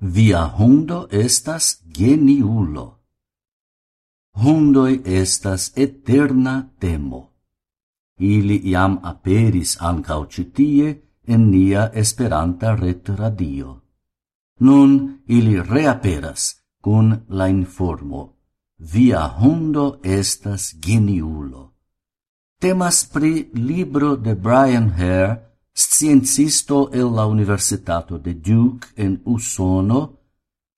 Via hundo estas geniulo. Hundoi estas eterna temo. Ili iam aperis ancau citie en nia Esperanta retradio. Nun ili reaperas cun la informo. Via hundo estas geniulo. Temas pri libro de Brian Hare sciencisto el la Universitato de Duke en Usono,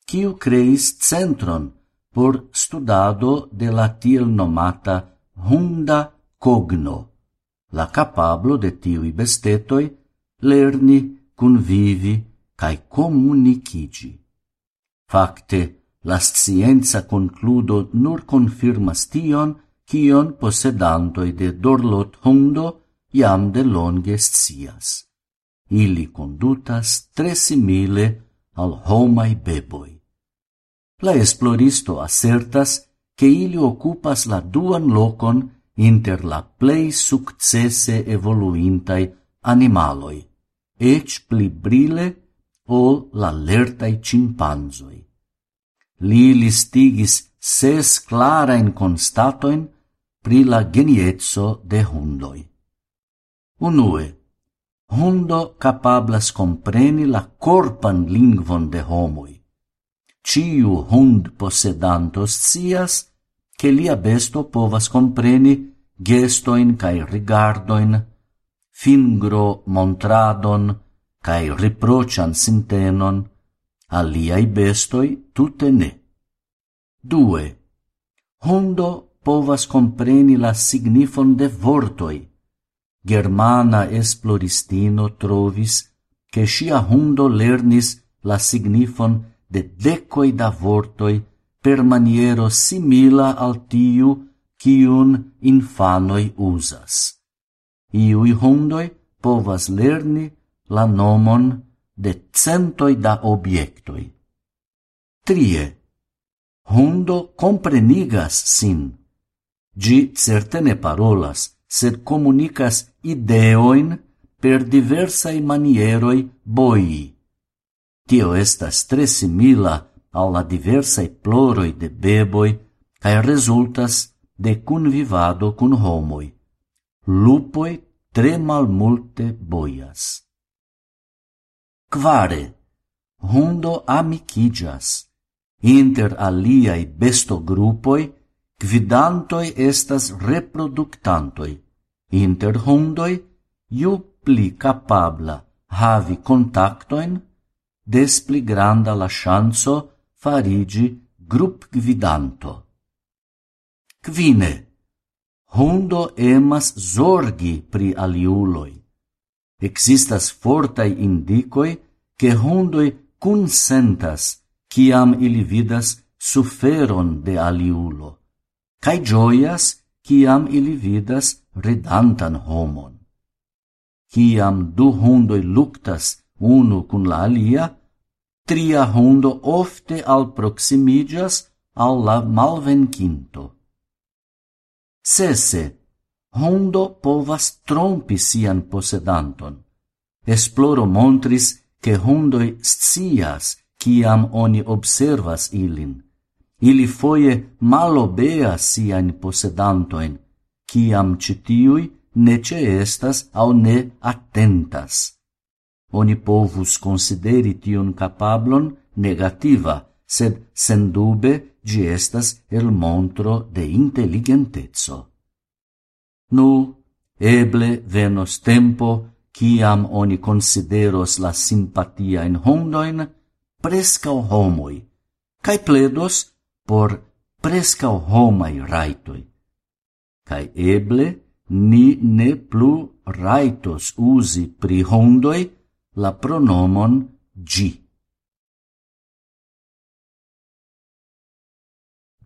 quiu creis centron por studado de la tiel nomata hunda cogno, la capablo de tiui bestetoi lerni, convivi, cae comunicigi. Facte, la scienza concludo nur confirmas tion, kion posedantoi de Dorlot Hundo iam de longe scias. Ili condutas tre simile al homai beboi. La esploristo assertas che ili occupas la duan locon inter la plei successe evoluintai animaloi, ec pli brile ol la lertai cimpanzoi. Li listigis ses clara in constatoin pri la geniezzo de hundoi. Unue, hundo capablas compreni la corpan lingvon de homoi. Ciu hund possedanto scias che lia besto povas compreni gestoin cae rigardoin, fingro montradon cae riprocian sintenon, aliai bestoi tutte ne. 2. Hundo povas compreni la signifon de vortoi, germana esploristino trovis che sia hundo lernis la signifon de decoi da vortoi per maniero simila al tiu cium infanoi usas. Iui hundoi povas lerni la nomon de centoi da obiectoi. Trie. Hundo comprenigas sin. Gi certe ne parolas, sed comunicas ideoin per diversai manieroi boi. Tio estas tre simila alla diversai ploroi de beboi cae resultas de convivado cun homoi. Lupoi tre malmulte boias. Quare, hundo amicigas. Inter aliai bestogrupoi, gvidantoi estas reproductantoi. Inter hundoi, iu pli capabla havi contactoin, des pli granda la chanso farigi grup gvidanto. Quine, hundo emas zorgi pri aliuloi. Existas fortai indicoi che hundoi consentas ciam ili vidas suferon de aliulo, cae gioias ciam ili vidas ridantan homon. Ciam du hundoi luctas unu cun la alia, tria hundo ofte alproximigas al la malvenkinto. Sese, hundo povas trompi sian posedanton. Esploro montris che hundoi scias ciam oni observas ilin ili foie malobea sian posedantoin, ciam citiui nece estas au ne attentas. Oni povus consideri tion capablon negativa, sed sendube gi estas el montro de intelligentezzo. Nu, eble venos tempo ciam oni consideros la simpatia in hondoin prescau homoi, cae pledos por prescau homai raitoi, Cai eble ni ne plu raitos usi pri hondoi la pronomon gi.